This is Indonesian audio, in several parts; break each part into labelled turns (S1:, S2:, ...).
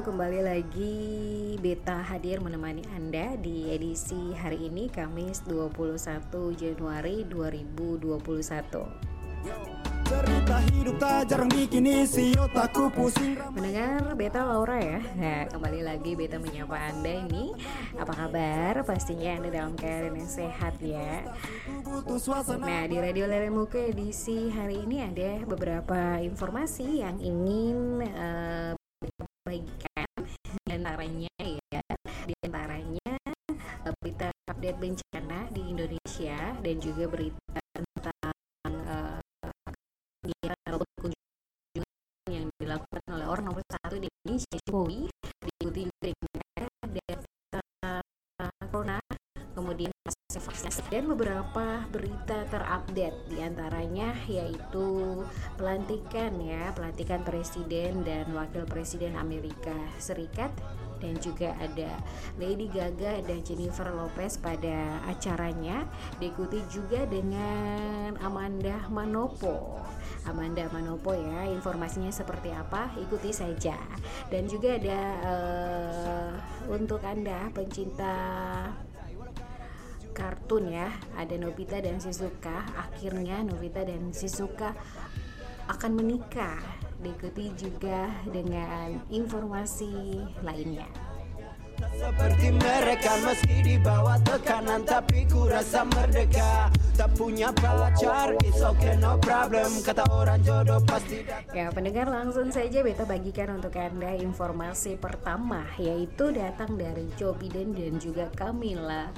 S1: Kembali lagi Beta hadir menemani Anda di edisi hari ini Kamis 21 Januari 2021 Cerita hidup tak jarang bikin isi otakku pusing. Mendengar Beta Laura ya? Nah kembali lagi Beta menyapa Anda ini. Apa kabar? Pastinya Anda dalam keadaan yang sehat ya. Nah di Radio Lele Muka edisi hari ini ada beberapa informasi yang ingin uh, bagikan Di antaranya ya Di antaranya uh, berita update bencana di Indonesia Dan juga berita yang dilakukan oleh orang nomor satu di Indonesia Jokowi diikuti dengan data corona. Kemudian dan beberapa berita terupdate di antaranya yaitu pelantikan ya pelantikan presiden dan wakil presiden Amerika Serikat dan juga ada Lady Gaga dan Jennifer Lopez pada acaranya diikuti juga dengan Amanda Manopo. Amanda Manopo ya informasinya seperti apa? Ikuti saja. Dan juga ada uh, untuk anda pencinta kartun ya. Ada Nobita dan Shizuka. Akhirnya Nobita dan Shizuka akan menikah. Diikuti juga dengan informasi lainnya. Seperti mereka meski di bawah tekanan tapi ku rasa merdeka. Tak punya pacar it's okay no problem. Kata orang jodoh pasti ya pendengar langsung saja beta bagikan untuk anda informasi pertama yaitu datang dari Joe Biden dan juga Camilla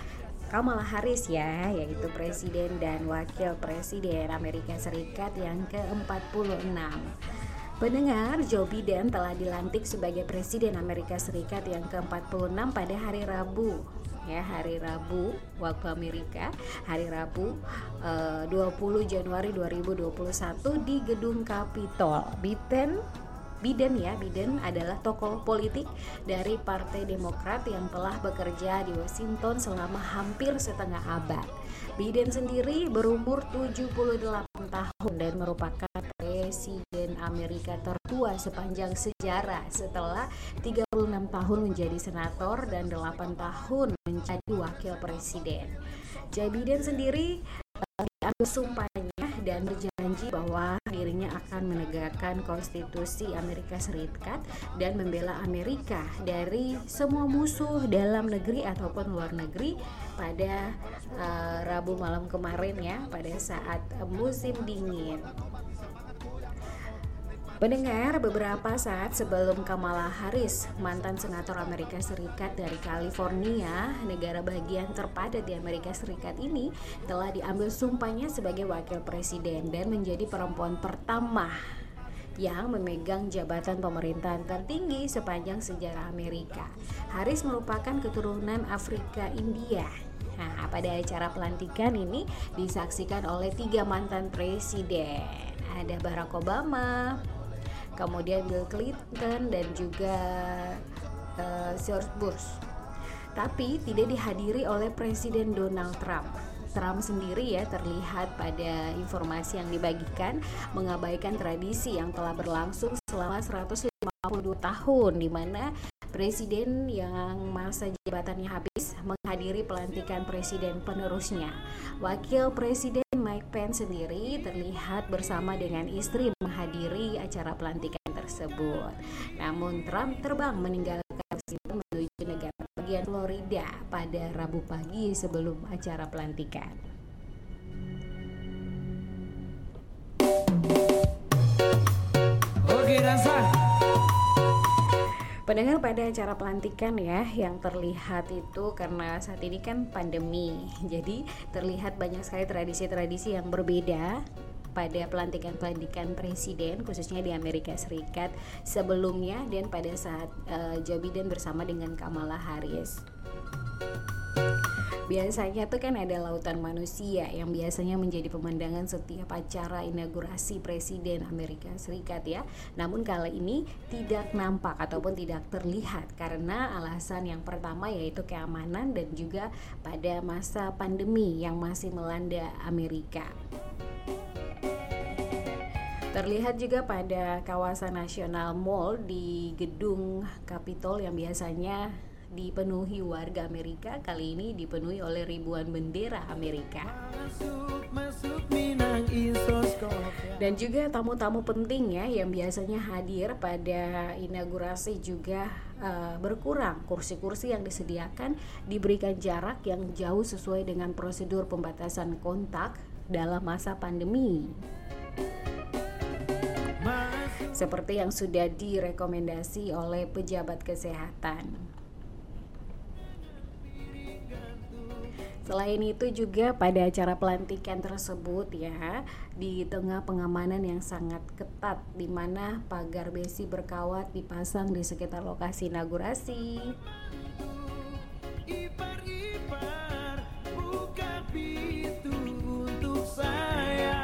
S1: Kamala Harris ya, yaitu Presiden dan Wakil Presiden Amerika Serikat yang ke-46. Pendengar, Joe Biden telah dilantik sebagai Presiden Amerika Serikat yang ke-46 pada hari Rabu ya hari Rabu waktu Amerika hari Rabu eh, 20 Januari 2021 di gedung Capitol Biden Biden ya, Biden adalah tokoh politik dari Partai Demokrat yang telah bekerja di Washington selama hampir setengah abad. Biden sendiri berumur 78 tahun dan merupakan presiden Amerika tertua sepanjang sejarah setelah 36 tahun menjadi senator dan 8 tahun menjadi wakil presiden. Joe Biden sendiri uh, diambil sumpahnya dan berjanji bahwa dirinya akan menegakkan konstitusi Amerika Serikat dan membela Amerika dari semua musuh dalam negeri ataupun luar negeri pada uh, Rabu malam kemarin ya pada saat musim dingin. Pendengar, beberapa saat sebelum Kamala Harris, mantan senator Amerika Serikat dari California, negara bagian terpadat di Amerika Serikat ini, telah diambil sumpahnya sebagai wakil presiden dan menjadi perempuan pertama yang memegang jabatan pemerintahan tertinggi sepanjang sejarah Amerika. Harris merupakan keturunan Afrika India Nah, pada acara pelantikan ini disaksikan oleh tiga mantan presiden. Ada Barack Obama, kemudian Bill Clinton dan juga uh, George Bush. Tapi tidak dihadiri oleh Presiden Donald Trump. Trump sendiri ya terlihat pada informasi yang dibagikan mengabaikan tradisi yang telah berlangsung selama 152 tahun di mana presiden yang masa jabatannya habis menghadiri pelantikan presiden penerusnya. Wakil Presiden Mike Pence sendiri terlihat bersama dengan istri menghadiri acara pelantikan tersebut. Namun Trump terbang meninggalkan Washington menuju negara bagian Florida pada Rabu pagi sebelum acara pelantikan. Oke, dan Pendengar pada acara pelantikan ya yang terlihat itu karena saat ini kan pandemi. Jadi terlihat banyak sekali tradisi-tradisi yang berbeda pada pelantikan-pelantikan presiden khususnya di Amerika Serikat sebelumnya dan pada saat uh, Joe Biden bersama dengan Kamala Harris biasanya tuh kan ada lautan manusia yang biasanya menjadi pemandangan setiap acara inaugurasi presiden Amerika Serikat ya. Namun kali ini tidak nampak ataupun tidak terlihat karena alasan yang pertama yaitu keamanan dan juga pada masa pandemi yang masih melanda Amerika. Terlihat juga pada kawasan Nasional Mall di gedung Capitol yang biasanya dipenuhi warga Amerika kali ini dipenuhi oleh ribuan bendera Amerika. Dan juga tamu-tamu penting ya yang biasanya hadir pada inaugurasi juga uh, berkurang. Kursi-kursi yang disediakan diberikan jarak yang jauh sesuai dengan prosedur pembatasan kontak dalam masa pandemi seperti yang sudah direkomendasi oleh pejabat kesehatan. Selain itu juga pada acara pelantikan tersebut ya di tengah pengamanan yang sangat ketat di mana pagar besi berkawat dipasang di sekitar lokasi inaugurasi. Ipar, ipar, buka pintu untuk saya.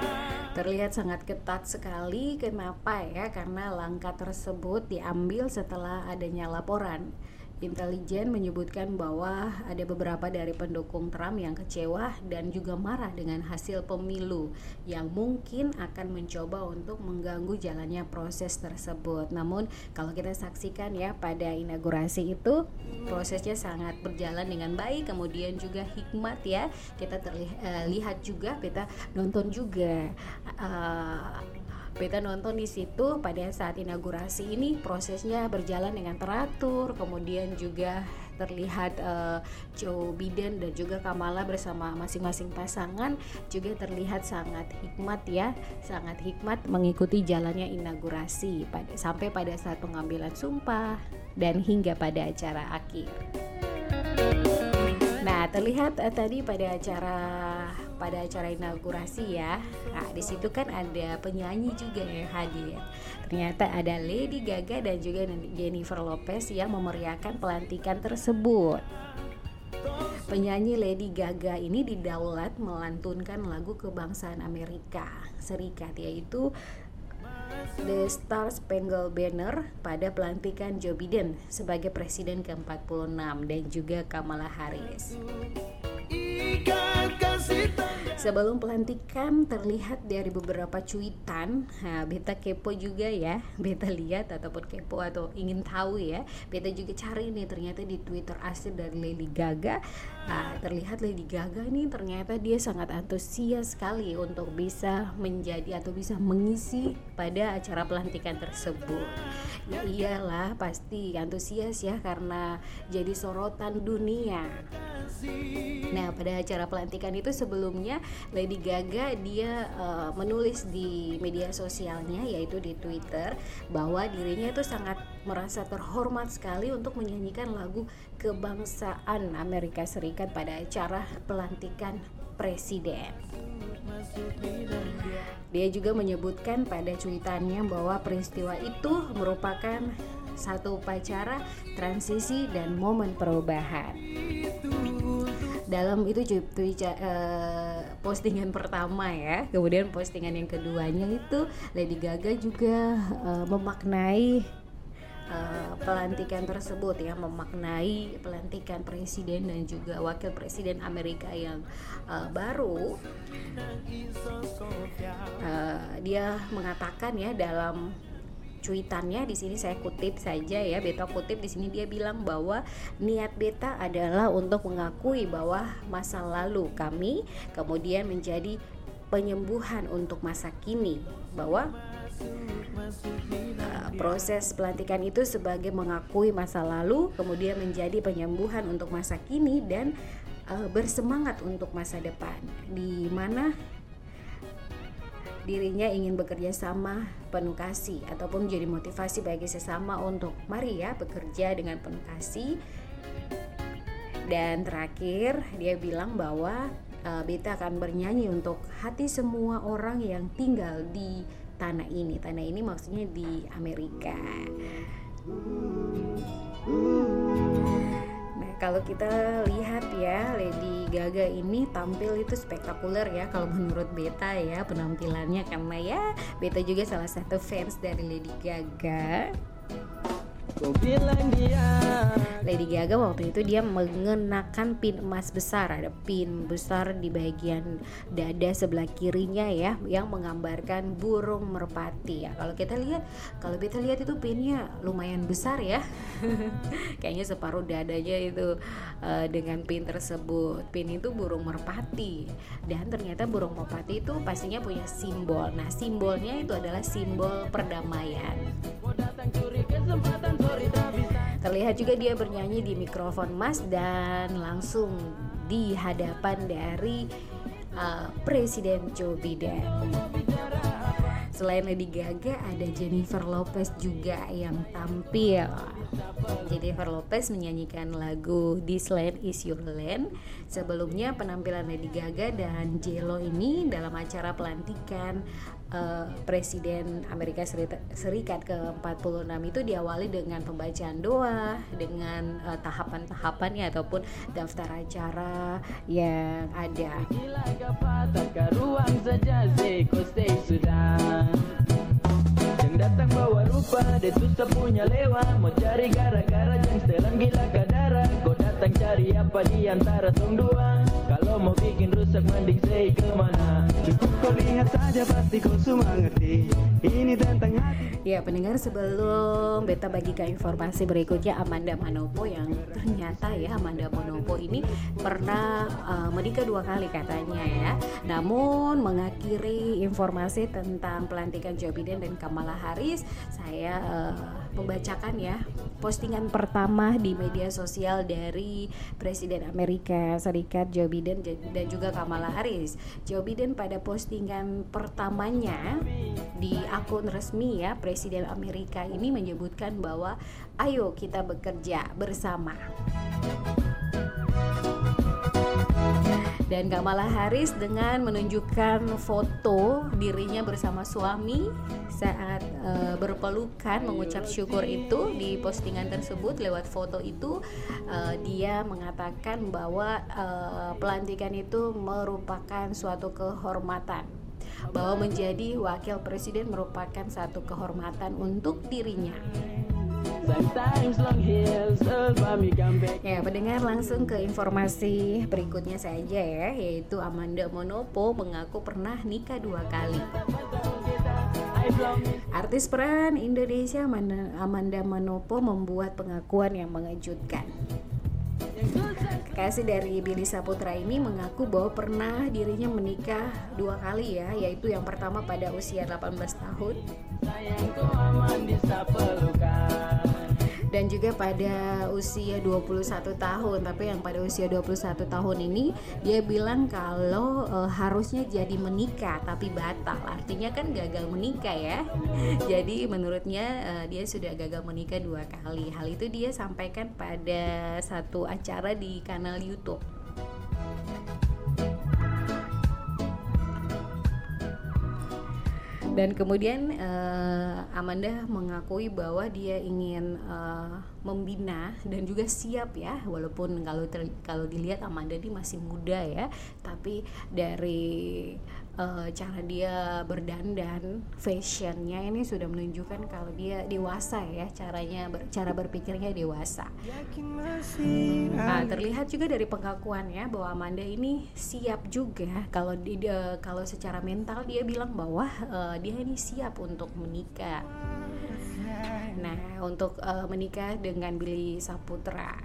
S1: Terlihat sangat ketat sekali. Kenapa ya? Karena langkah tersebut diambil setelah adanya laporan intelijen menyebutkan bahwa ada beberapa dari pendukung Trump yang kecewa dan juga marah dengan hasil pemilu yang mungkin akan mencoba untuk mengganggu jalannya proses tersebut. Namun kalau kita saksikan ya pada inaugurasi itu prosesnya sangat berjalan dengan baik, kemudian juga hikmat ya. Kita terlihat uh, juga kita nonton juga uh, Beta nonton di situ pada saat inaugurasi ini prosesnya berjalan dengan teratur, kemudian juga terlihat uh, Joe Biden dan juga Kamala bersama masing-masing pasangan juga terlihat sangat hikmat ya, sangat hikmat mengikuti jalannya inaugurasi pada sampai pada saat pengambilan sumpah dan hingga pada acara akhir. Nah, terlihat uh, tadi pada acara pada acara inaugurasi ya. Nah, di situ kan ada penyanyi juga yang hadir. Ternyata ada Lady Gaga dan juga Jennifer Lopez yang memeriahkan pelantikan tersebut. Penyanyi Lady Gaga ini didaulat melantunkan lagu kebangsaan Amerika Serikat yaitu The Star Spangled Banner pada pelantikan Joe Biden sebagai presiden ke-46 dan juga Kamala Harris. Sebelum pelantikan terlihat dari beberapa cuitan, nah, beta kepo juga ya, beta lihat ataupun kepo atau ingin tahu ya, beta juga cari nih ternyata di Twitter asli dari Lady Gaga, nah, terlihat Lady Gaga nih ternyata dia sangat antusias sekali untuk bisa menjadi atau bisa mengisi pada acara pelantikan tersebut. Ya iyalah pasti antusias ya karena jadi sorotan dunia. Nah pada acara pelantikan itu sebelumnya Lady Gaga dia uh, menulis di media sosialnya yaitu di Twitter bahwa dirinya itu sangat merasa terhormat sekali untuk menyanyikan lagu kebangsaan Amerika Serikat pada acara pelantikan presiden. Dia juga menyebutkan pada cuitannya bahwa peristiwa itu merupakan satu upacara transisi dan momen perubahan dalam itu uh, postingan pertama ya kemudian postingan yang keduanya itu Lady Gaga juga uh, memaknai uh, pelantikan tersebut ya memaknai pelantikan presiden dan juga wakil presiden Amerika yang uh, baru. Uh, dia mengatakan ya dalam cuitannya di sini saya kutip saja ya beta kutip di sini dia bilang bahwa niat beta adalah untuk mengakui bahwa masa lalu kami kemudian menjadi penyembuhan untuk masa kini bahwa proses pelantikan itu sebagai mengakui masa lalu kemudian menjadi penyembuhan untuk masa kini dan uh, bersemangat untuk masa depan. Di mana dirinya ingin bekerja sama penuh kasih ataupun menjadi motivasi bagi sesama untuk mari ya bekerja dengan penuh kasih. Dan terakhir dia bilang bahwa uh, Beta akan bernyanyi untuk hati semua orang yang tinggal di tanah ini. Tanah ini maksudnya di Amerika. Kalau kita lihat ya Lady Gaga ini tampil itu spektakuler ya kalau menurut Beta ya penampilannya. Karena ya Beta juga salah satu fans dari Lady Gaga Lady Gaga waktu itu dia mengenakan pin emas besar. Ada pin besar di bagian dada sebelah kirinya ya yang menggambarkan burung merpati ya. Kalau kita lihat kalau kita lihat itu pinnya lumayan besar ya. Kayaknya separuh dadanya itu uh, dengan pin tersebut. Pin itu burung merpati. Dan ternyata burung merpati itu pastinya punya simbol. Nah simbolnya itu adalah simbol perdamaian Terlihat juga dia bernyanyi di mikrofon Mas dan langsung di hadapan dari uh, Presiden Joe Biden. Selain Lady Gaga ada Jennifer Lopez juga yang tampil. Jennifer Lopez menyanyikan lagu This Land Is Your Land. Sebelumnya penampilan Lady Gaga dan J-Lo ini dalam acara pelantikan uh, Presiden Amerika Serikat ke-46 itu diawali dengan pembacaan doa dengan uh, tahapan-tahapannya ataupun daftar acara yang ada. Bawa rupa Dia susah punya lewa. Mau cari gara-gara Yang setelan gila kadara. Kau datang cari apa di antara tong dua. Kalau mau bikin rusak mending say ke mana? Cukup kau lihat saja pasti kau semua ngerti. Ini tentang hati. Ya pendengar sebelum beta bagikan informasi berikutnya Amanda Manopo yang ternyata ya Amanda Manopo ini pernah uh, menikah dua kali katanya ya. Namun mengakhiri informasi tentang pelantikan Joe Biden dan Kamala Harris saya uh, membacakan ya postingan pertama di media sosial dari Presiden Amerika Serikat Joe Biden dan juga Kamala Harris Joe Biden pada postingan pertamanya di akun resmi ya Presiden Amerika ini menyebutkan bahwa ayo kita bekerja bersama. Dan Kamala Harris dengan menunjukkan foto dirinya bersama suami saat uh, berpelukan mengucap syukur itu di postingan tersebut lewat foto itu uh, dia mengatakan bahwa uh, pelantikan itu merupakan suatu kehormatan bahwa menjadi wakil presiden merupakan satu kehormatan untuk dirinya. Ya, pendengar langsung ke informasi berikutnya saja ya, yaitu Amanda Monopo mengaku pernah nikah dua kali. Artis peran Indonesia Amanda Manopo membuat pengakuan yang mengejutkan. Kekasih dari Billy Saputra ini mengaku bahwa pernah dirinya menikah dua kali ya, yaitu yang pertama pada usia 18 tahun dan juga pada usia 21 tahun tapi yang pada usia 21 tahun ini dia bilang kalau e, harusnya jadi menikah tapi batal. Artinya kan gagal menikah ya. Jadi menurutnya e, dia sudah gagal menikah dua kali. Hal itu dia sampaikan pada satu acara di kanal YouTube dan kemudian uh, Amanda mengakui bahwa dia ingin uh, membina dan juga siap ya. Walaupun kalau kalau dilihat Amanda ini masih muda ya. Tapi dari uh, cara dia berdandan fashionnya ini sudah menunjukkan kalau dia dewasa ya caranya ber, cara berpikirnya dewasa. Nah, terlihat juga dari pengakuan ya bahwa Amanda ini siap juga. Kalau dia kalau secara mental dia bilang bahwa uh, dia ini siap untuk menikah. Nah untuk uh, menikah dengan Billy Saputra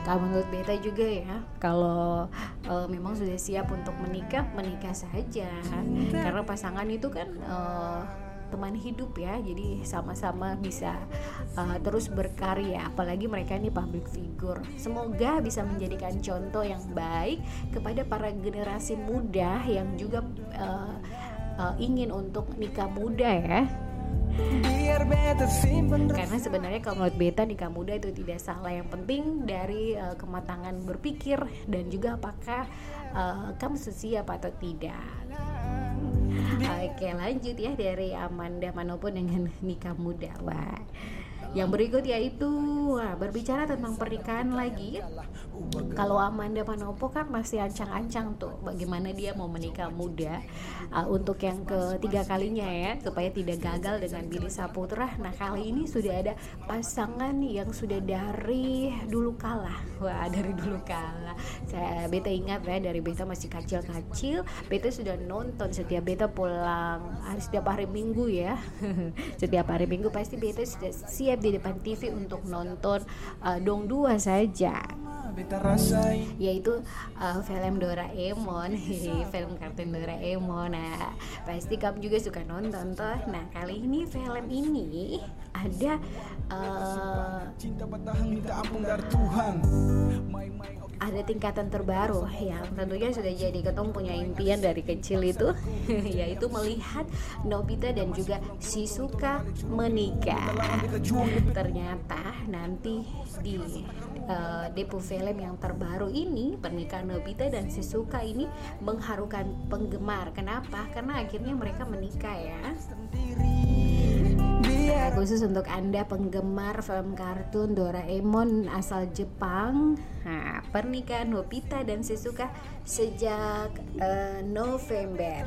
S1: kalau menurut beta juga ya kalau uh, memang sudah siap untuk menikah menikah saja. Karena pasangan itu kan uh, teman hidup ya. Jadi sama-sama bisa uh, terus berkarya. Apalagi mereka ini public figure. Semoga bisa menjadikan contoh yang baik kepada para generasi muda yang juga uh, uh, ingin untuk nikah muda ya karena sebenarnya kalau menurut beta nikah muda itu tidak salah. Yang penting dari uh, kematangan berpikir dan juga apakah uh, kamu siap atau tidak. Oke lanjut ya dari Amanda Manopo dengan nikah muda. Wah. Yang berikut yaitu wah, berbicara tentang pernikahan lagi. Kalau Amanda Manopo kan masih ancang-ancang tuh bagaimana dia mau menikah muda uh, untuk yang ketiga kalinya ya supaya tidak gagal dengan Billy Saputra. Nah kali ini sudah ada pasangan yang sudah dari dulu kalah. Wah dari dulu kalah. Saya beta ingat ya dari beta masih kecil-kecil, beta sudah nonton setiap beta pulang hari setiap hari Minggu ya. setiap hari Minggu pasti beta sudah siap di depan TV untuk nonton uh, dong dua saja yaitu uh, film Doraemon. Film kartun Doraemon. Nah pasti kamu juga suka nonton toh. Nah kali ini film ini ada uh, ada tingkatan terbaru. Yang tentunya sudah jadi ketemu punya impian dari kecil itu. Yaitu melihat Nobita dan juga Shizuka menikah. Ternyata nanti di uh, depo film yang terbaru ini pernikahan Nobita dan Shizuka ini mengharukan penggemar. Kenapa? Karena akhirnya mereka menikah ya. Khusus untuk Anda penggemar film kartun Doraemon asal Jepang, nah, pernikahan Nobita dan Shizuka sejak uh, November.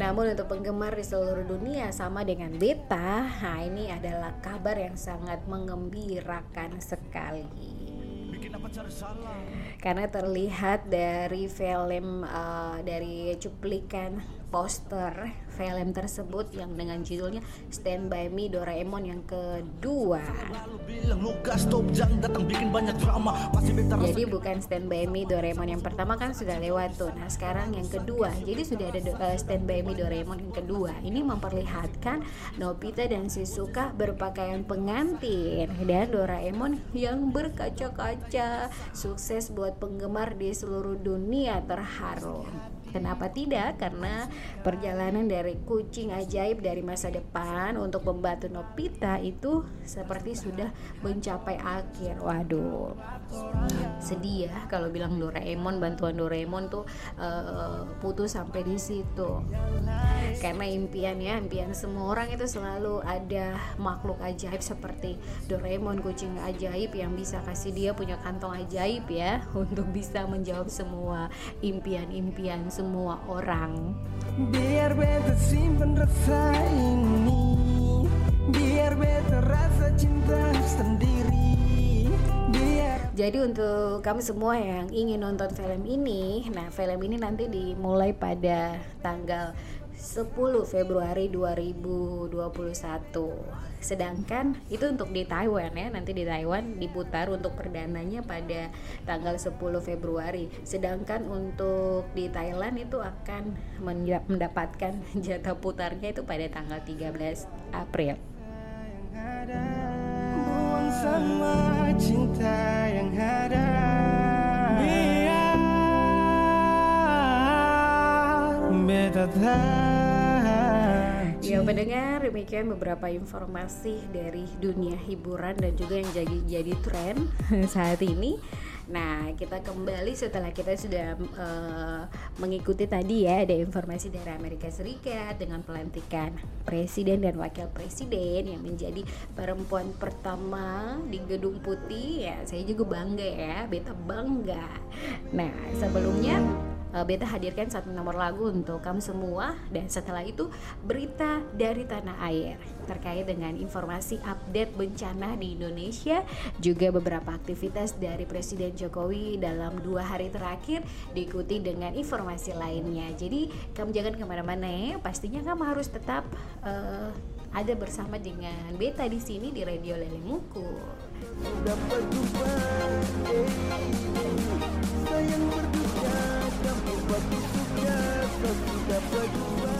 S1: Namun untuk penggemar di seluruh dunia sama dengan Beta, nah ini adalah kabar yang sangat mengembirakan sekali. Karena terlihat dari film uh, dari cuplikan poster film tersebut yang dengan judulnya Stand By Me Doraemon yang kedua. Jadi bukan Stand By Me Doraemon yang pertama kan sudah lewat tuh. Nah sekarang yang kedua. Jadi sudah ada uh, Stand By Me Doraemon yang kedua. Ini memperlihatkan Nobita dan Shizuka berpakaian pengantin dan Doraemon yang berkaca-kaca. Sukses buat penggemar di seluruh dunia terharu. Kenapa tidak? Karena perjalanan dari kucing ajaib dari masa depan untuk membantu Nobita itu seperti sudah mencapai akhir. Waduh, sedih ya kalau bilang Doraemon bantuan Doraemon tuh uh, putus sampai di situ. Karena impian ya, impian semua orang itu selalu ada makhluk ajaib seperti Doraemon kucing ajaib yang bisa kasih dia punya kantong ajaib ya untuk bisa menjawab semua impian-impian semua orang. Biar beta simpan rasa ini. Biar beta rasa cinta sendiri. Biar jadi untuk kamu semua yang ingin nonton film ini nah film ini nanti dimulai pada tanggal 10 Februari 2021 sedangkan itu untuk di Taiwan ya nanti di Taiwan diputar untuk perdananya pada tanggal 10 Februari. Sedangkan untuk di Thailand itu akan mendapatkan jatah putarnya itu pada tanggal 13 April. Cinta yang ada Ya pendengar demikian beberapa informasi dari dunia hiburan dan juga yang jadi jadi tren saat ini. Nah kita kembali setelah kita sudah uh, mengikuti tadi ya ada informasi dari Amerika Serikat dengan pelantikan presiden dan wakil presiden yang menjadi perempuan pertama di Gedung Putih. Ya saya juga bangga ya beta bangga. Nah sebelumnya uh, Beta hadirkan satu nomor lagu untuk kamu semua. Dan setelah itu berita dari tanah air terkait dengan informasi update bencana di Indonesia juga beberapa aktivitas dari Presiden Jokowi dalam dua hari terakhir diikuti dengan informasi lainnya jadi kamu jangan ke mana-mana ya pastinya kamu harus tetap uh, ada bersama dengan Beta di sini di Radio Lele Muku. Dapat sayang sudah berdua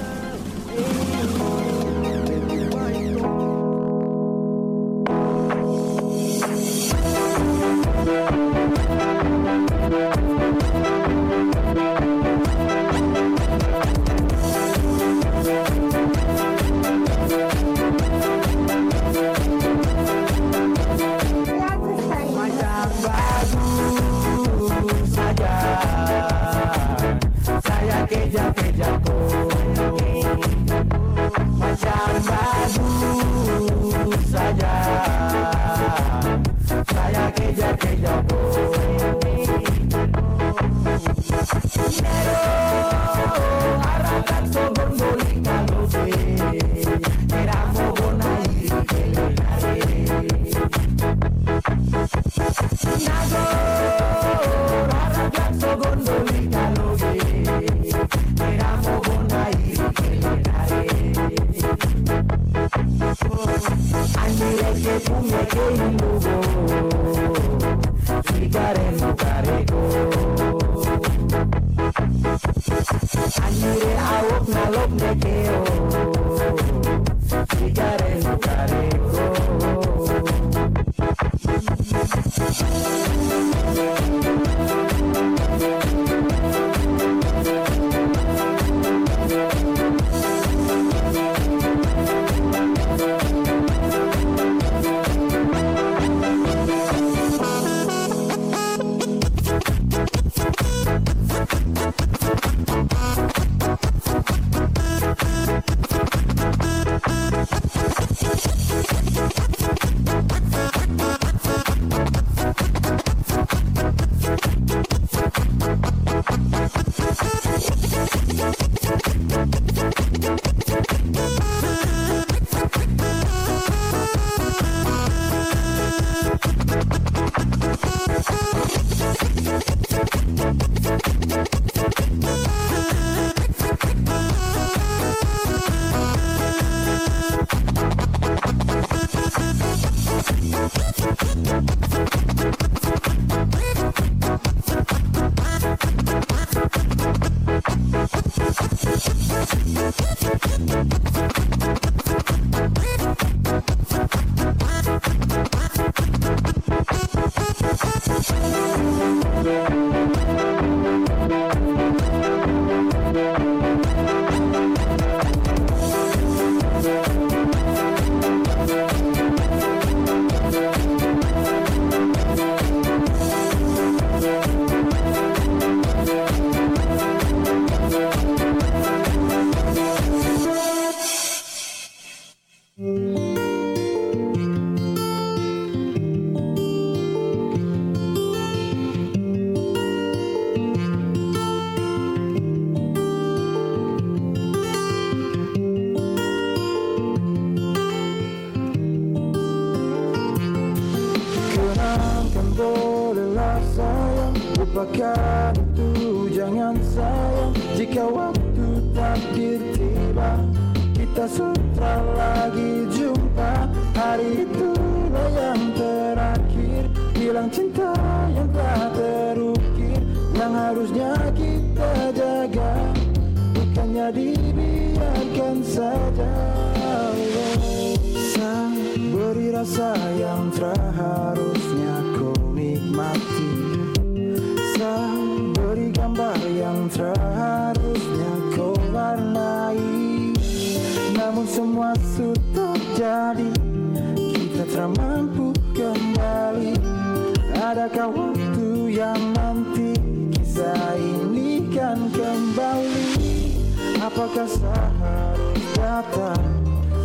S2: Apakah sehari datang?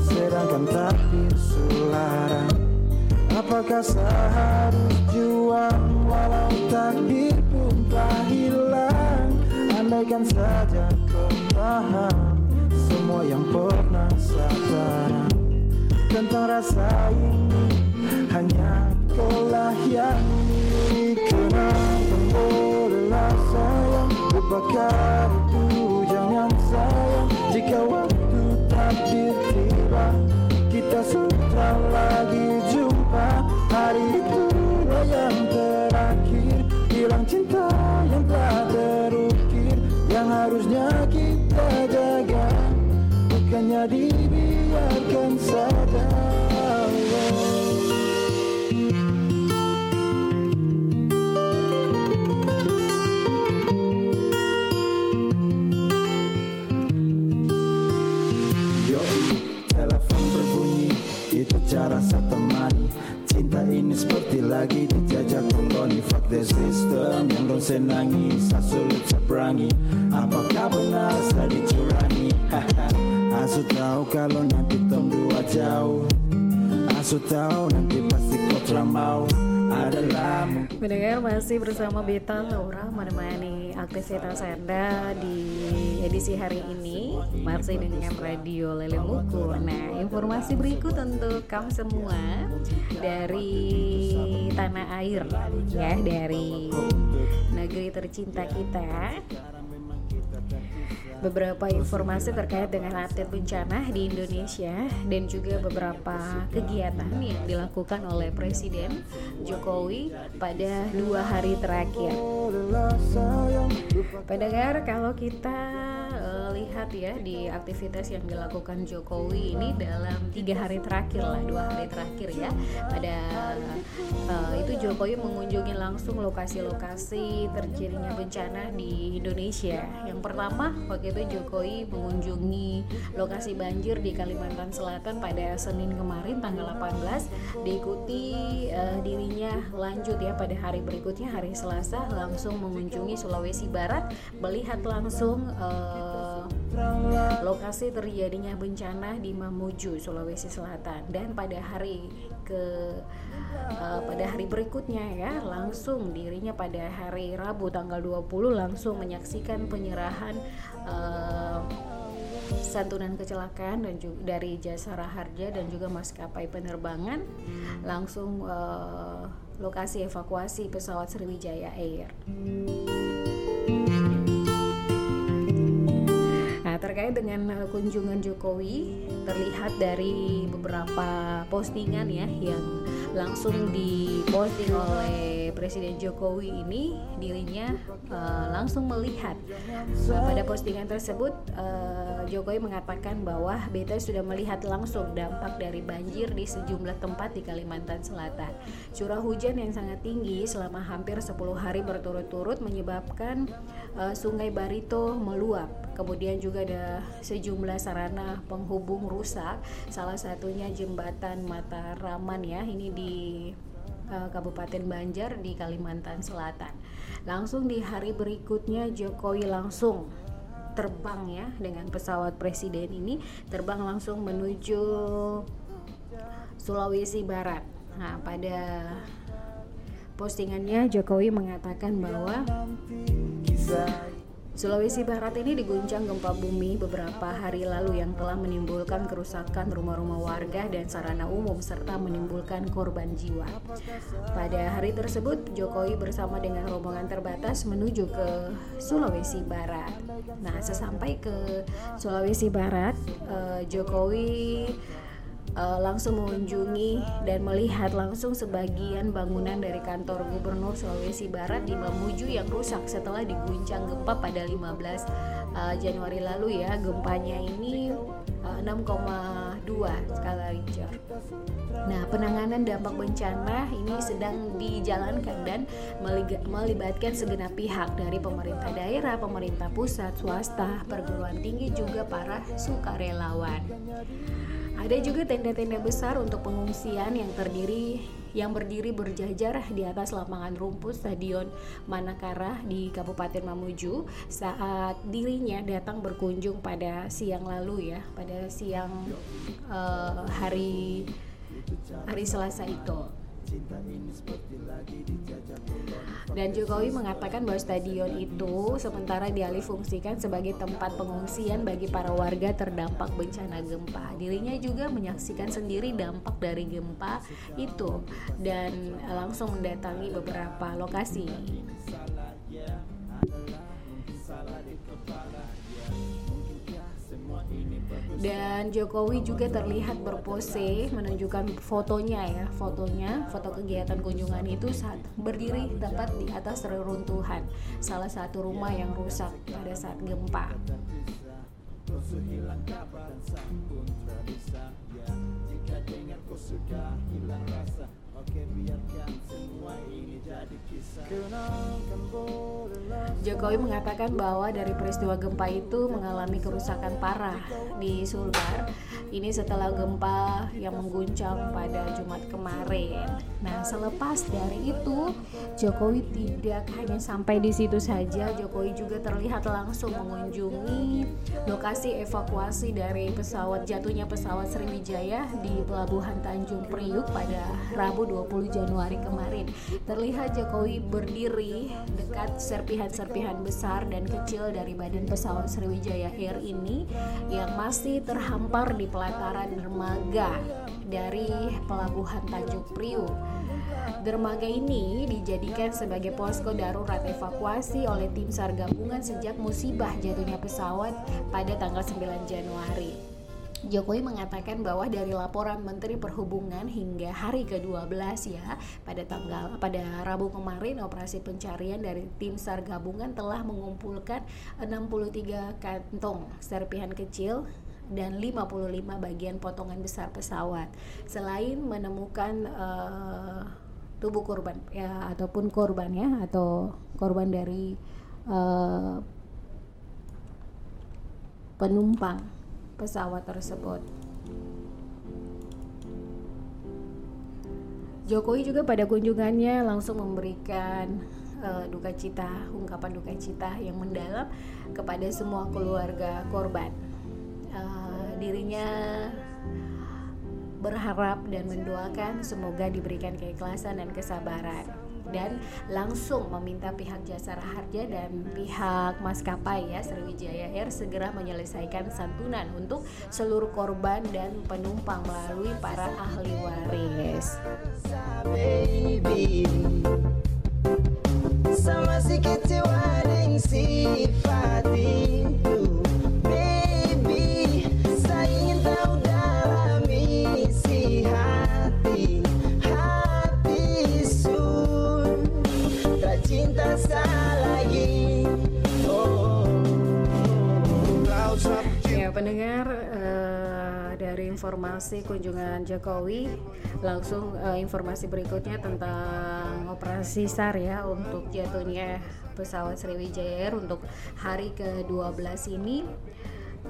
S2: Sedangkan takdir sulara Apakah seharus juang Walau takdir pun tak hilang? Andaikan saja kau paham Semua yang pernah saya Tentang rasa ini Hanya kaulah yang milik Kenapa bolehlah sayang Lupakan system. Mundo senangi sasulu caperangi Apa kau benar tadi Asu tahu kalau nanti tembua jauh. Asu tahu nanti pasti kau teramau
S1: Mendengar masih bersama Beta Laura menemani aktivitas Anda di edisi hari ini masih dengan Radio Lele Muku. Nah, informasi berikut untuk kamu semua dari tanah air ya, dari negeri tercinta kita beberapa informasi terkait dengan update bencana di Indonesia dan juga beberapa kegiatan yang dilakukan oleh Presiden Jokowi pada dua hari terakhir. Pendengar, kalau kita lihat ya di aktivitas yang dilakukan Jokowi ini dalam tiga hari terakhir lah, dua hari terakhir ya, pada uh, itu Jokowi mengunjungi langsung lokasi-lokasi terjadinya bencana di Indonesia. Yang pertama waktu itu Jokowi mengunjungi lokasi banjir di Kalimantan Selatan pada Senin kemarin tanggal 18 diikuti uh, dirinya lanjut ya pada hari berikutnya hari Selasa langsung mengunjungi Sulawesi Barat. Melihat langsung uh, lokasi terjadinya bencana di Mamuju Sulawesi Selatan dan pada hari ke uh, pada hari berikutnya ya langsung dirinya pada hari Rabu tanggal 20 langsung menyaksikan penyerahan uh, santunan kecelakaan dan juga dari Jasara Harja dan juga maskapai penerbangan langsung uh, lokasi evakuasi pesawat Sriwijaya Air. Terkait dengan kunjungan Jokowi terlihat dari beberapa postingan ya yang langsung diposting oleh Presiden Jokowi ini dirinya uh, langsung melihat uh, pada postingan tersebut uh, Jokowi mengatakan bahwa Beta sudah melihat langsung dampak dari banjir di sejumlah tempat di Kalimantan Selatan. Curah hujan yang sangat tinggi selama hampir 10 hari berturut-turut menyebabkan uh, Sungai Barito meluap. Kemudian juga ada sejumlah sarana penghubung rusak, salah satunya jembatan Mataraman ya. Ini di Kabupaten Banjar di Kalimantan Selatan. Langsung di hari berikutnya Jokowi langsung terbang ya dengan pesawat presiden ini terbang langsung menuju Sulawesi Barat. Nah, pada postingannya Jokowi mengatakan bahwa Sulawesi Barat ini diguncang gempa bumi beberapa hari lalu yang telah menimbulkan kerusakan rumah-rumah warga dan sarana umum serta menimbulkan korban jiwa. Pada hari tersebut, Jokowi bersama dengan rombongan terbatas menuju ke Sulawesi Barat. Nah, sesampai ke Sulawesi Barat, eh, Jokowi uh, langsung mengunjungi dan melihat langsung sebagian bangunan dari kantor Gubernur Sulawesi Barat di Mamuju yang rusak setelah diguncang gempa pada 15 uh, Januari lalu ya. Gempanya ini uh, 6,2 skala Richter. Nah, penanganan dampak bencana ini sedang dijalankan dan melibatkan segenap pihak dari pemerintah daerah, pemerintah pusat, swasta, perguruan tinggi juga para sukarelawan. Ada juga tenda-tenda besar untuk pengungsian yang terdiri yang berdiri berjajar di atas lapangan rumput Stadion Manakara di Kabupaten Mamuju saat dirinya datang berkunjung pada siang lalu ya, pada siang uh, hari hari Selasa itu. Dan Jokowi mengatakan bahwa stadion itu sementara dialih fungsikan sebagai tempat pengungsian bagi para warga terdampak bencana gempa. Dirinya juga menyaksikan sendiri dampak dari gempa itu dan langsung mendatangi beberapa lokasi. Dan Jokowi juga terlihat berpose menunjukkan fotonya ya fotonya foto kegiatan kunjungan itu saat berdiri tepat di atas reruntuhan salah satu rumah yang rusak pada saat gempa Jokowi mengatakan bahwa dari peristiwa gempa itu mengalami kerusakan parah di Sulbar. Ini setelah gempa yang mengguncang pada Jumat kemarin. Nah, selepas dari itu, Jokowi tidak hanya sampai di situ saja. Jokowi juga terlihat langsung mengunjungi lokasi evakuasi dari pesawat jatuhnya pesawat Sriwijaya di Pelabuhan Tanjung Priuk pada Rabu 20 Januari kemarin. Terlihat Jokowi berdiri dekat serpihan-serpihan besar dan kecil dari badan pesawat Sriwijaya Air ini yang masih terhampar di pelataran dermaga dari Pelabuhan Tanjung Priuk. Dermaga ini dijadikan sebagai posko darurat evakuasi oleh tim SAR gabungan sejak musibah jatuhnya pesawat pada tanggal 9 Januari. Jokowi mengatakan bahwa dari laporan Menteri Perhubungan hingga hari ke-12 ya pada tanggal pada Rabu kemarin operasi pencarian dari tim SAR gabungan telah mengumpulkan 63 kantong serpihan kecil dan 55 bagian potongan besar pesawat. Selain menemukan uh, tubuh korban ya ataupun korban ya atau korban dari uh, penumpang pesawat tersebut. Jokowi juga pada kunjungannya langsung memberikan uh, duka cita, ungkapan duka cita yang mendalam kepada semua keluarga korban. Uh, dirinya berharap dan mendoakan semoga diberikan keikhlasan dan kesabaran dan langsung meminta pihak Jasara Harja dan pihak maskapai ya Sriwijaya Air segera menyelesaikan santunan untuk seluruh korban dan penumpang melalui para ahli waris. Pendengar uh, dari informasi kunjungan Jokowi langsung uh, informasi berikutnya tentang operasi SAR ya untuk jatuhnya pesawat Sriwijaya Air untuk hari ke-12 ini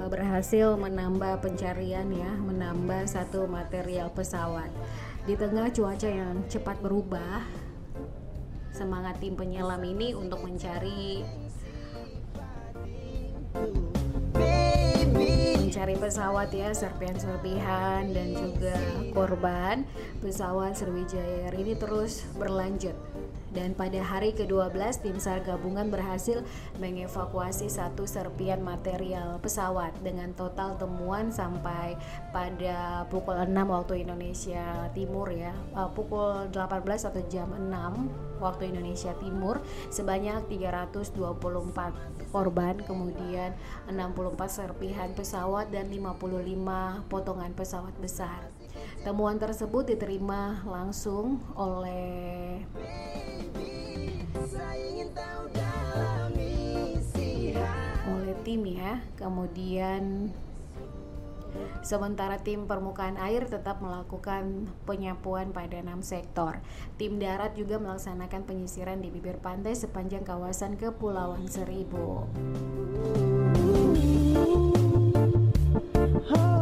S1: uh, berhasil menambah pencarian ya menambah satu material pesawat. Di tengah cuaca yang cepat berubah semangat tim penyelam ini untuk mencari mencari pesawat ya serpihan-serpihan dan juga korban pesawat Sriwijaya. Air ini terus berlanjut dan pada hari ke-12 tim SAR gabungan berhasil mengevakuasi satu serpian material pesawat dengan total temuan sampai pada pukul 6 waktu Indonesia Timur ya. Uh, pukul 18 atau jam 6 waktu Indonesia Timur sebanyak 324 korban kemudian 64 serpihan pesawat dan 55 potongan pesawat besar Temuan tersebut diterima langsung oleh oleh tim ya. Kemudian Sementara tim permukaan air tetap melakukan penyapuan pada enam sektor. Tim darat juga melaksanakan penyisiran di bibir pantai sepanjang kawasan Kepulauan Seribu. Pada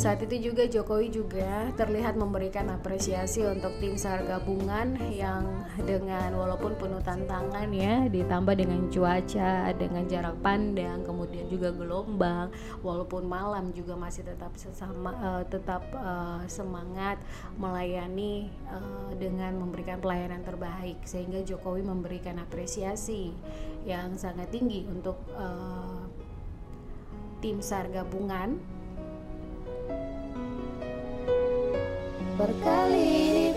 S1: saat itu juga Jokowi juga terlihat memberikan apresiasi untuk tim SAR gabungan yang dengan walaupun penuh tantangan ya ditambah dengan cuaca, dengan jarak pandang, kemudian juga gelombang, walaupun malam juga masih tetap sesama uh, tetap uh, semangat melayani uh, dengan memberikan pelayanan terbaik. Sehingga Jokowi memberikan apresiasi yang sangat tinggi untuk uh, tim SAR gabungan berkali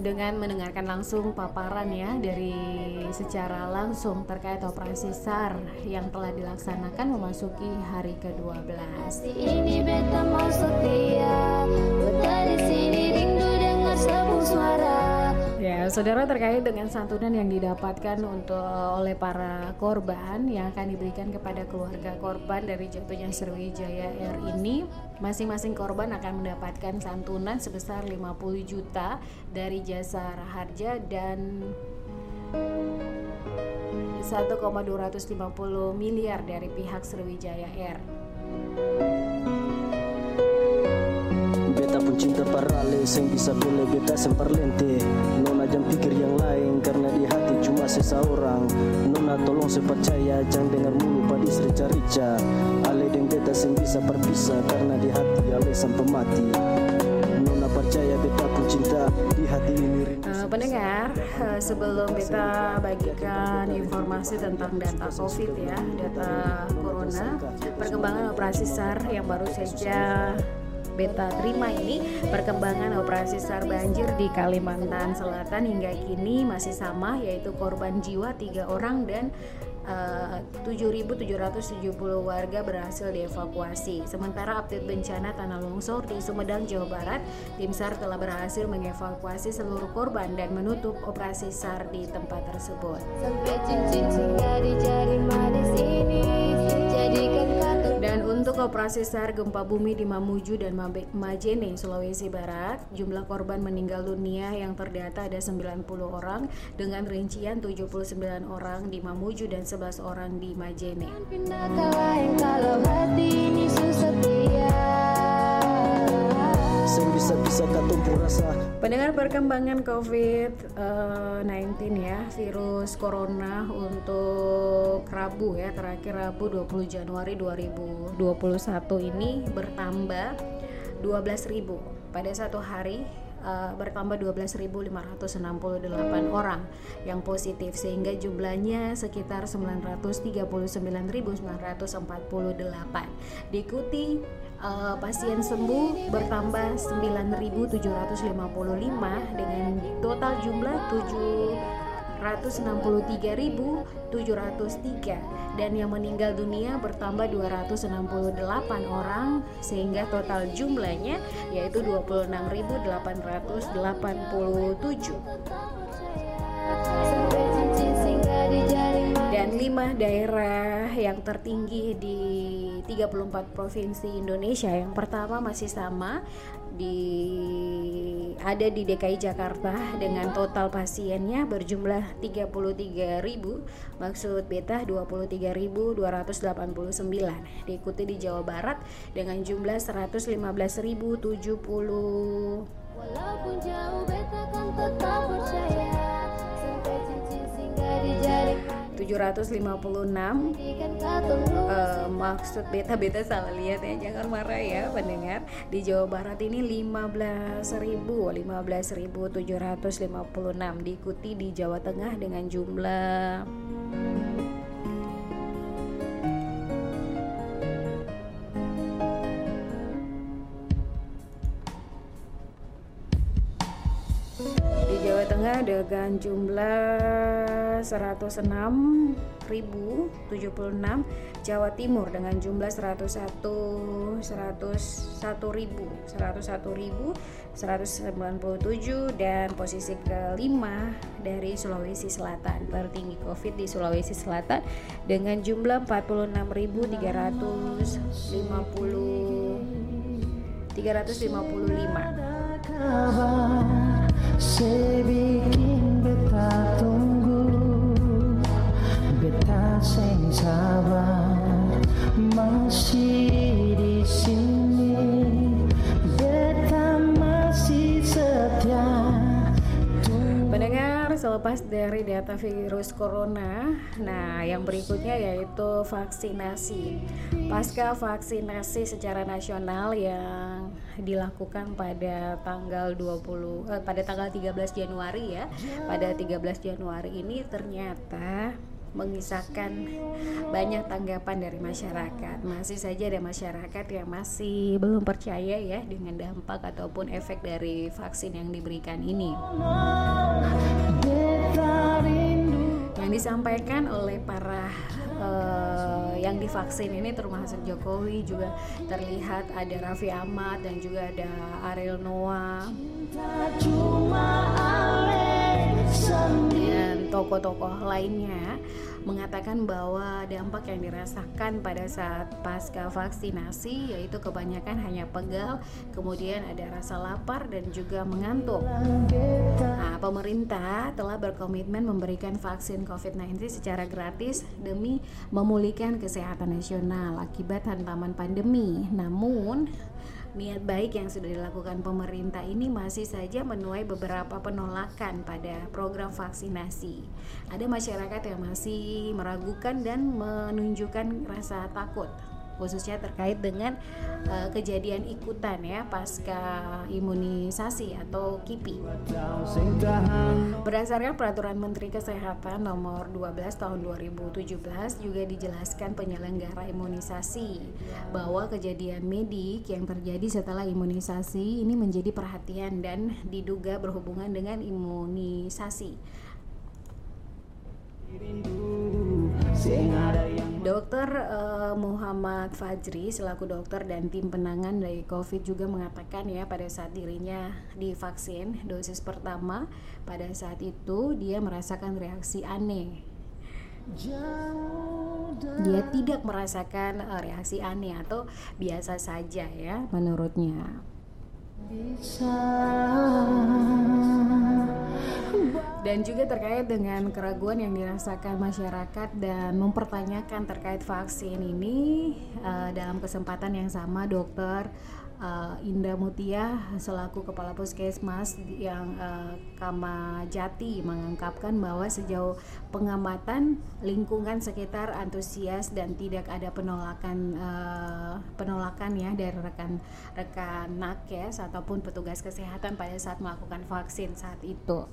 S1: dengan mendengarkan langsung paparan ya dari secara langsung terkait operasi SAR yang telah dilaksanakan memasuki hari ke-12. Ini beta mau setia, di sini rindu dengar suara. Ya, saudara terkait dengan santunan yang didapatkan untuk oleh para korban yang akan diberikan kepada keluarga korban dari jatuhnya Sriwijaya Air ini, masing-masing korban akan mendapatkan santunan sebesar 50 juta dari jasa raharja dan 1,250 miliar dari pihak Sriwijaya Air. Cinta parale Seng bisa pilih beta semparlente Nona jam pikir yang lain
S3: seseorang Nona tolong sepercaya Jangan dengar mulu pada rica-rica Ale dan beta sing bisa berpisah Karena di hati ale sampai mati Nona percaya beta pun cinta Di hati ini rindu
S1: uh, Pendengar, uh, sebelum beta bagikan informasi tentang data COVID ya Data Corona Perkembangan operasi SAR yang baru saja beta terima ini perkembangan operasi SAR banjir di Kalimantan Selatan hingga kini masih sama yaitu korban jiwa tiga orang dan uh, 7.770 warga berhasil dievakuasi. Sementara update bencana tanah longsor di Sumedang, Jawa Barat, tim SAR telah berhasil mengevakuasi seluruh korban dan menutup operasi SAR di tempat tersebut. Sampai cincin di jari manis ini, dan untuk operasi SAR gempa bumi di Mamuju dan Majene, Sulawesi Barat, jumlah korban meninggal dunia yang terdata ada 90 orang dengan rincian 79 orang di Mamuju dan 11 orang di Majene. Pendengar perkembangan COVID-19 ya, virus corona untuk Rabu ya, terakhir Rabu 20 Januari 2021 ini bertambah 12.000 pada satu hari uh, bertambah 12.568 orang yang positif sehingga jumlahnya sekitar 939.948 diikuti uh, pasien sembuh bertambah 9.755 dengan total jumlah 763.703 dan yang meninggal dunia bertambah 268 orang sehingga total jumlahnya yaitu 26.887 dan lima daerah yang tertinggi di 34 provinsi Indonesia. Yang pertama masih sama di ada di DKI Jakarta dengan total pasiennya berjumlah 33.000 maksud beta 23.289 diikuti di Jawa Barat dengan jumlah 115.070 Walaupun jauh beta kan tetap percaya 756 uh, eh, maksud beta beta salah lihat ya jangan marah ya pendengar. Di Jawa Barat ini 15.000 15.756 diikuti di Jawa Tengah dengan jumlah dengan jumlah 106.076 Jawa Timur dengan jumlah 101 101.000 101.197 dan posisi kelima dari Sulawesi Selatan. Tertinggi COVID di Sulawesi Selatan dengan jumlah 46.350 355 Sebikin beta tunggu Beta sing sabar Masih di sini Beta masih setia Pendengar, selepas dari data virus corona, nah yang berikutnya yaitu vaksinasi. Pasca vaksinasi secara nasional yang dilakukan pada tanggal 20 eh, pada tanggal 13 Januari ya. Pada 13 Januari ini ternyata mengisahkan banyak tanggapan dari masyarakat. Masih saja ada masyarakat yang masih belum percaya ya dengan dampak ataupun efek dari vaksin yang diberikan ini. Yang disampaikan oleh para uh, yang divaksin ini termasuk Jokowi juga terlihat ada Raffi Ahmad dan juga ada Ariel Noah dan tokoh-tokoh lainnya mengatakan bahwa dampak yang dirasakan pada saat pasca vaksinasi yaitu kebanyakan hanya pegal, kemudian ada rasa lapar dan juga mengantuk. Nah, pemerintah telah berkomitmen memberikan vaksin COVID-19 secara gratis demi memulihkan kesehatan nasional akibat hantaman pandemi. Namun niat baik yang sudah dilakukan pemerintah ini masih saja menuai beberapa penolakan pada program vaksinasi. Ada masyarakat yang masih meragukan dan menunjukkan rasa takut khususnya terkait dengan uh, kejadian ikutan ya pasca imunisasi atau KIPI. Berdasarkan peraturan Menteri Kesehatan nomor 12 tahun 2017 juga dijelaskan penyelenggara imunisasi bahwa kejadian medik yang terjadi setelah imunisasi ini menjadi perhatian dan diduga berhubungan dengan imunisasi. Dokter uh, Muhammad Fajri selaku dokter dan tim penangan dari COVID juga mengatakan ya pada saat dirinya divaksin dosis pertama pada saat itu dia merasakan reaksi aneh. Dia tidak merasakan uh, reaksi aneh atau biasa saja ya menurutnya. Dan juga terkait dengan keraguan yang dirasakan masyarakat dan mempertanyakan terkait vaksin ini uh, dalam kesempatan yang sama dokter uh, Indah Mutia selaku kepala puskesmas yang uh, Kama Jati mengungkapkan bahwa sejauh pengamatan lingkungan sekitar antusias dan tidak ada penolakan uh, penolakan ya dari rekan-rekan nakes ataupun petugas kesehatan pada saat melakukan vaksin saat itu.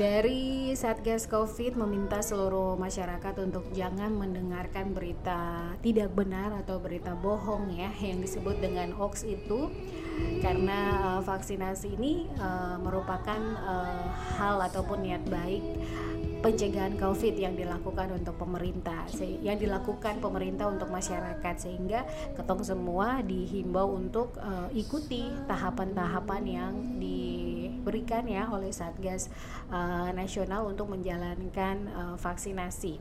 S1: Dari Satgas Covid meminta seluruh masyarakat untuk jangan mendengarkan berita tidak benar atau berita bohong ya yang disebut dengan hoax itu. Karena uh, vaksinasi ini uh, merupakan uh, hal ataupun niat baik pencegahan COVID yang dilakukan untuk pemerintah, yang dilakukan pemerintah untuk masyarakat. Sehingga ketong semua dihimbau untuk uh, ikuti tahapan-tahapan yang diberikan ya oleh Satgas uh, Nasional untuk menjalankan uh, vaksinasi.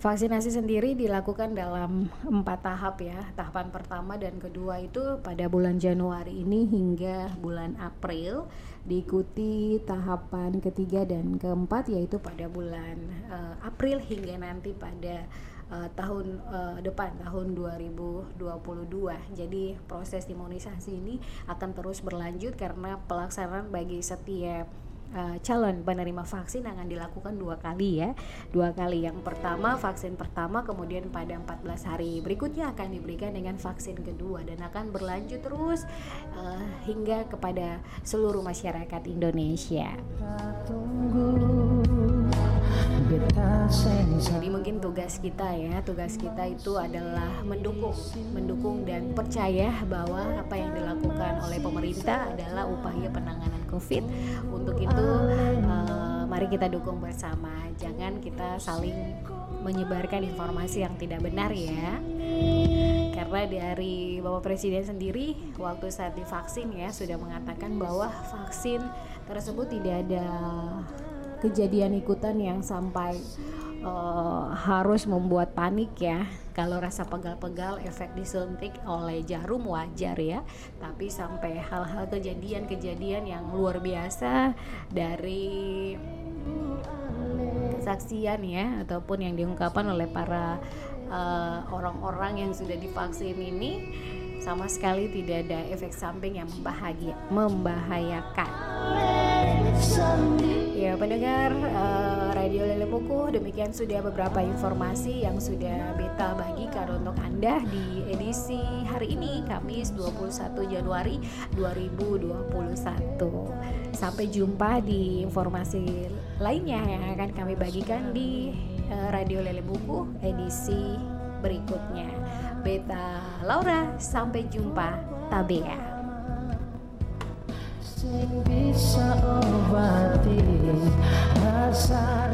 S1: Vaksinasi sendiri dilakukan dalam empat tahap ya. Tahapan pertama dan kedua itu pada bulan Januari ini hingga bulan April, diikuti tahapan ketiga dan keempat yaitu pada bulan uh, April hingga nanti pada uh, tahun uh, depan tahun 2022. Jadi proses imunisasi ini akan terus berlanjut karena pelaksanaan bagi setiap uh, calon penerima vaksin akan dilakukan dua kali ya dua kali yang pertama vaksin pertama kemudian pada 14 hari berikutnya akan diberikan dengan vaksin kedua dan akan berlanjut terus uh, hingga kepada seluruh masyarakat Indonesia. Jadi mungkin tugas kita ya, tugas kita itu adalah mendukung, mendukung dan percaya bahwa apa yang dilakukan oleh pemerintah adalah upaya penanganan COVID. Untuk itu, uh, mari kita dukung bersama. Jangan kita saling menyebarkan informasi yang tidak benar ya. Karena dari Bapak Presiden sendiri waktu saat divaksin ya sudah mengatakan bahwa vaksin tersebut tidak ada kejadian ikutan yang sampai uh, harus membuat panik ya. Kalau rasa pegal-pegal efek disuntik oleh jarum wajar ya. Tapi sampai hal-hal kejadian-kejadian yang luar biasa dari kesaksian ya ataupun yang diungkapkan oleh para eh, orang-orang uh, yang sudah divaksin ini sama sekali tidak ada efek samping yang membahagia, membahayakan. Ya pendengar uh, Radio Lele Buku demikian sudah beberapa informasi yang sudah beta bagikan untuk Anda di edisi hari ini Kamis 21 Januari 2021. Sampai jumpa di informasi lainnya yang akan kami bagikan di uh, Radio Lele Buku edisi berikutnya. Beta Laura, sampai jumpa. Tabea. bisa obati rasa